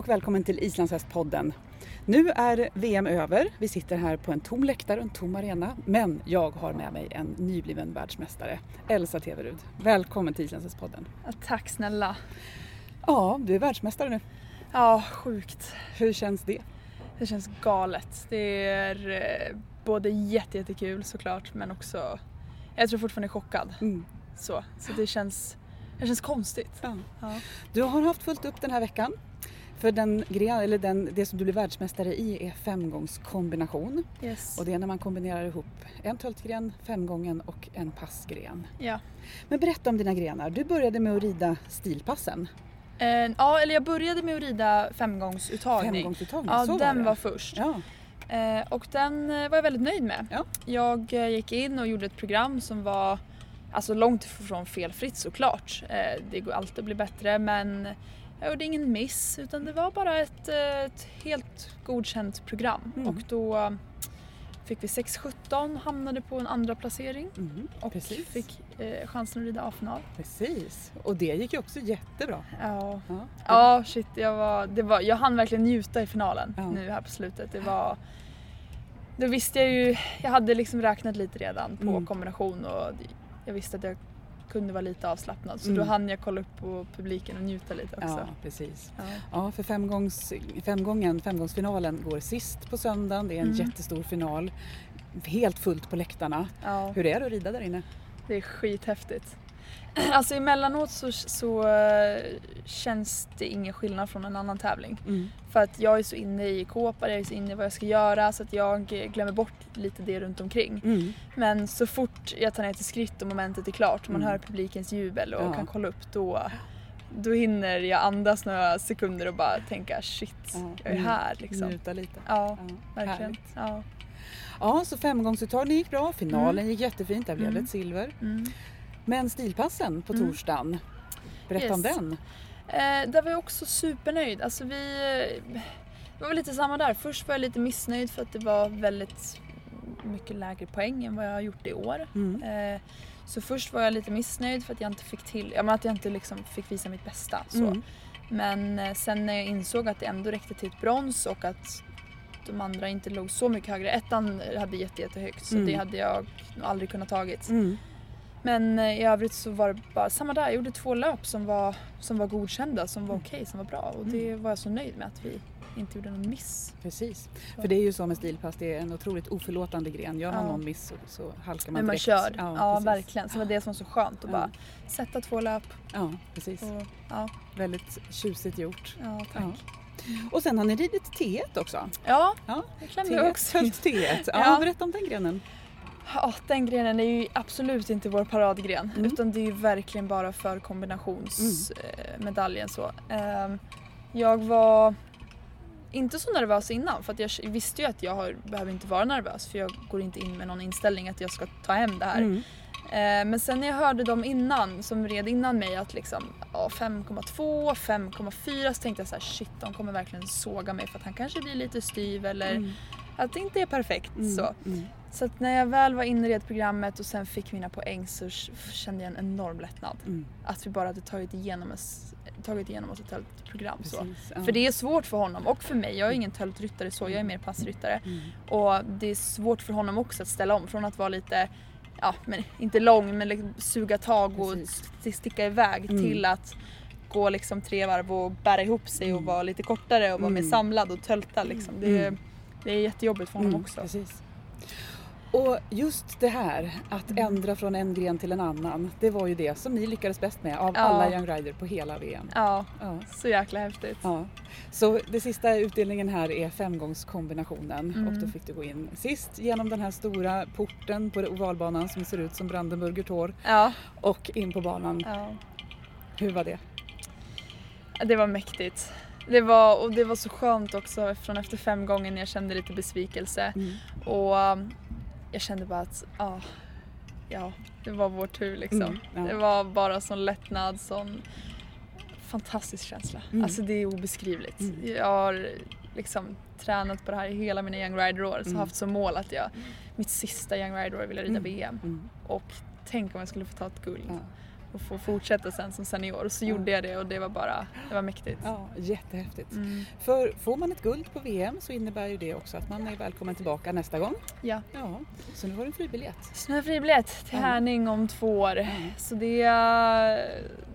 och välkommen till Islandshästpodden. Nu är VM över. Vi sitter här på en tom läktare, en tom arena. Men jag har med mig en nybliven världsmästare, Elsa Teverud. Välkommen till Islandshästpodden. Tack snälla. Ja, du är världsmästare nu. Ja, sjukt. Hur känns det? Det känns galet. Det är eh, både jättekul såklart men också, jag tror fortfarande chockad. Mm. Så, så det känns, det känns konstigt. Ja. Ja. Du har haft fullt upp den här veckan. För den, gren, eller den, det som du blir världsmästare i är femgångskombination. Yes. Och det är när man kombinerar ihop en töltgren, femgången och en passgren. Ja. Men berätta om dina grenar. Du började med att rida stilpassen. Eh, ja, eller jag började med att rida femgångsuttagning. Femgångsuttagning, Ja, så den var var först. Ja. Eh, och den eh, var jag väldigt nöjd med. Ja. Jag eh, gick in och gjorde ett program som var alltså långt ifrån felfritt såklart. Eh, det går alltid att bli bättre men jag gjorde ingen miss utan det var bara ett, eh, ett helt godkänt program. Mm. Och då fick vi 6-17, hamnade på en andra placering Mm, och precis. fick eh, chansen att rida A-final. Precis. Och det gick ju också jättebra. Ja. Ja. Ja, shit. Jag, var, det var, jag hann verkligen njuta i finalen Ja. nu här på slutet. Det var... Då visste jag ju, jag hade liksom räknat lite redan på Mm. kombination och jag visste att jag kunde vara lite avslappnad. Så Mm. då hann jag kolla upp på publiken och njuta lite också. Ja, precis. Ja. Ja, för femgångs, femgången, femgångsfinalen går sist på söndagen. Det är en Mm. jättestor final. Helt fullt på läktarna. Ja, Hur är det att rida där inne? det är skithäftigt. Alltså emellanåt så, så eh, känns det ingen skillnad från en annan tävling. Mm. För att jag är så inne i kåpar, jag är så inne i vad jag ska göra så att jag glömmer bort lite det runt omkring. Mm. Men så fort jag tar ner till skritt och momentet är klart och man Mm. hör publikens jubel och Ja. kan kolla upp då, då hinner jag andas några sekunder och bara tänka shit, Ja, jag är här liksom. Njuta lite. Ja, Ja, verkligen. Ja. Ja, så femgångsuttagningen gick bra. Finalen gick jättefint. Där blev det Mm. ett silver. Mm. Men stilpassen på Mm. torsdagen. Berätta om Yes. den. Eh, där var jag också supernöjd. Alltså vi, det var lite samma där. Först var jag lite missnöjd för att det var väldigt mycket lägre poäng än vad jag har gjort i år. Mm. Eh, så först var jag lite missnöjd för att jag inte fick till, ja men att jag inte liksom fick visa mitt bästa. Så. Mm. Men eh, sen när jag insåg att det ändå räckte till ett brons och att de andra inte låg så mycket högre. Ettan hade jätte, jättehögt så Mm. det hade jag aldrig kunnat tagit. Mm. Men eh, i övrigt så var det bara samma där. Jag gjorde två löp som var, som var godkända, som var Mm. okej, som var bra. Och det var jag så nöjd med att vi inte gjorde någon miss. Precis. Så. För det är ju så med stilpass, det är en otroligt oförlåtande gren. Gör man Ja. någon miss så, så halkar man Men man direkt. kör. Ja, precis. verkligen. Så det var det som var så skönt att Ja. bara sätta två löp. Ja, precis. Och, ja, Väldigt tjusigt gjort. ja, tack. Ja. Och sen har ni ridit T1 också. Ja, Ja, det klämde jag också. Följt T1. Ja, Ja. Berätta om den grenen. Ja, den grenen är ju absolut inte vår paradgren Mm. utan det är ju verkligen bara för kombinationsmedaljen så. Ehm, jag var inte så nervös innan för jag visste ju att jag har, behöver inte vara nervös för jag går inte in med någon inställning att jag ska ta hem det här. Mm. Ehm, men sen när jag hörde dem innan, som red innan mig att liksom ja, 5,2, 5,4 så tänkte jag så här: shit de kommer verkligen såga mig för att han kanske blir lite styv eller Mm. Att det inte är perfekt. Mm. så. Mm. Så när jag väl var inne i det programmet och sen fick mina poäng så kände jag en enorm lättnad. Mm. Att vi bara hade tagit igenom oss, tagit igenom oss ett helt program. Så. Precis. Ja. För det är svårt för honom och för mig. Jag är ingen töltryttare så, jag är mer passryttare. Mm. Och det är svårt för honom också att ställa om från att vara lite, ja men inte lång men liksom suga tag och Precis. st- sticka iväg Mm. till att gå liksom tre varv och bära ihop sig och Mm. vara lite kortare och vara mer Mm. samlad och tölta liksom. Det, Mm. Det är jättejobbigt för honom Mm, också. Precis. Och just det här att Mm. ändra från en gren till en annan, det var ju det som ni lyckades bäst med av Ja. alla Young Rider på hela VM. Ja, Ja. så jäkla häftigt. Ja. Så det sista utdelningen här är femgångskombinationen Mm. och då fick du gå in sist genom den här stora porten på ovalbanan som ser ut som Brandenburger Tor Ja, och in på banan. Hur var det? Det var mäktigt. Det var, och det var så skönt också från efter fem gånger när jag kände lite besvikelse. Mm. Och um, jag kände bara att ah, ja, det var vår tur liksom. Mm, ja. Det var bara sån lättnad, sån fantastisk känsla. Mm. Alltså det är obeskrivligt. Mm. Jag har liksom tränat på det här i hela mina Young Rider-år. Så Mm. haft som mål att jag mitt sista Young Rider-år ville rida Mm. VM. Mm. Och tänk om jag skulle få ta ett guld. Ja. Och få fortsätta sen som senior. Så Ja. gjorde jag det och det var bara, det var mäktigt. Ja, jättehäftigt. Mm. För får man ett guld på VM så innebär ju det också att man är välkommen tillbaka nästa gång. Ja. Ja, så nu har du en fribiljett. Så nu har jag fribiljett till Ja. Härning om två år. Ja. Så det,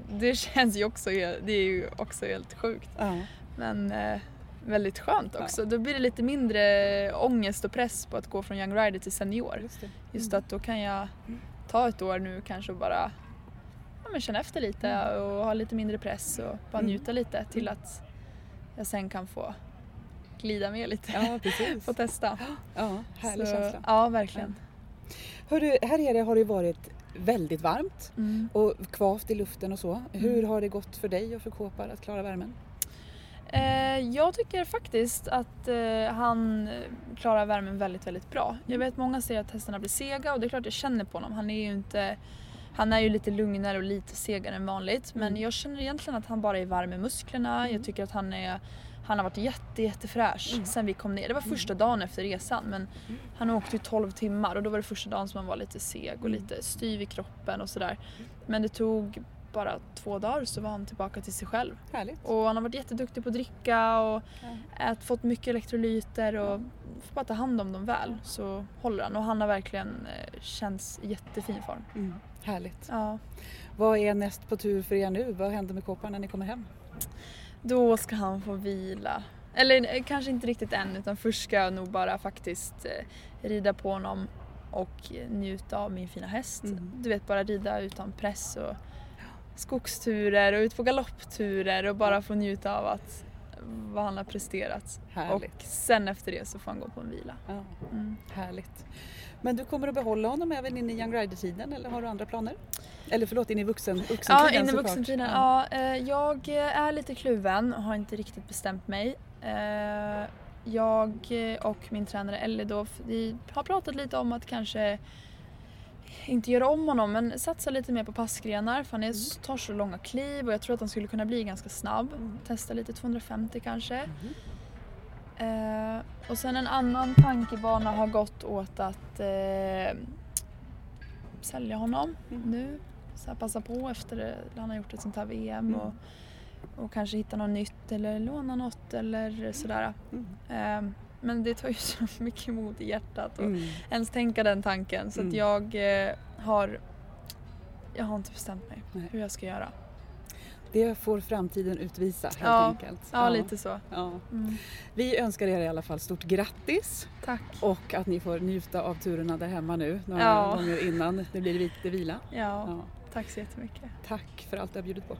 det känns ju också, det är ju också helt sjukt. Ja. Men eh, väldigt skönt Ja. också. Då blir det lite mindre ångest och press på att gå från Young Rider till senior. Just det. Just Mm. att då kan jag Mm. ta ett år nu kanske och bara ja, men känna efter lite och ha lite mindre press och bara Mm. njuta lite till Mm. att jag sen kan få glida med lite. Ja, precis. Få testa. Ja, härlig Så, känsla. Ja, verkligen. Hörru, här nere har det varit väldigt varmt Mm. och kvavt i luften och så. Hur har det gått för dig och för Kåpar att klara värmen? Eh, jag tycker faktiskt att eh, han klarar värmen väldigt, väldigt bra. Jag vet många säger att hästarna blir sega och det är klart jag känner på honom. Han är ju inte han är ju lite lugnare och lite segare än vanligt men Mm. jag känner egentligen att han bara är varm i musklerna. Mm. Jag tycker att han är han har varit jätte, jättefräsch Mm. sen vi kom ner. Det var första dagen efter resan men Mm. han åkte ju 12 timmar och då var det första dagen som han var lite seg och Mm. lite styv i kroppen och sådär. Men det tog bara två dagar så var han tillbaka till sig själv. Härligt. Och han har varit jätteduktig på att dricka och Ja. ät, fått mycket elektrolyter och får bara ta hand om dem väl så håller han. Och han har verkligen eh, känts i jättefin form. Mm. Härligt. Ja. Vad är näst på tur för er nu? Vad händer med Kåpar när ni kommer hem? Då ska han få vila. Eller eh, kanske inte riktigt än utan först ska jag nog bara faktiskt eh, rida på honom och njuta av min fina häst. Mm. Du vet bara rida utan press och skogsturer och ut på galoppturer och bara få njuta av att vad han har presterat. Härligt. Och sen efter det så får han gå på en vila. Ja, Mm. härligt. Men du kommer att behålla honom även in i Young Rider-tiden eller har du andra planer? Eller förlåt, in i vuxen, vuxentiden Ja, in i vuxentiden. Ja. eh, jag är lite kluven och har inte riktigt bestämt mig. Eh, Jag och min tränare Ellie då, vi har pratat lite om att kanske inte göra om honom men satsa lite mer på passgrenar för han är, tar så långa kliv och jag tror att han skulle kunna bli ganska snabb. Mm. Testa lite 250 kanske. Mhm. Eh, och sen en annan tankebana har gått åt att eh, sälja honom Mm. nu. Så här, passa på efter det, han har gjort ett sånt här VM Mm. och, och kanske hitta något nytt eller låna något eller sådär. Mm. Eh, men det tar ju så mycket emot i hjärtat och Mm. ens tänka den tanken så Mm. att jag eh, har jag har inte bestämt mig Nej. hur jag ska göra. Det får framtiden utvisa helt Ja. enkelt. Ja, lite så. Ja. Mm. Vi önskar er i alla fall stort grattis Tack. och att ni får njuta av turerna där hemma nu några Ja. gånger innan det blir lite vila. Ja, Ja. tack så jättemycket. Tack för allt du har bjudit på.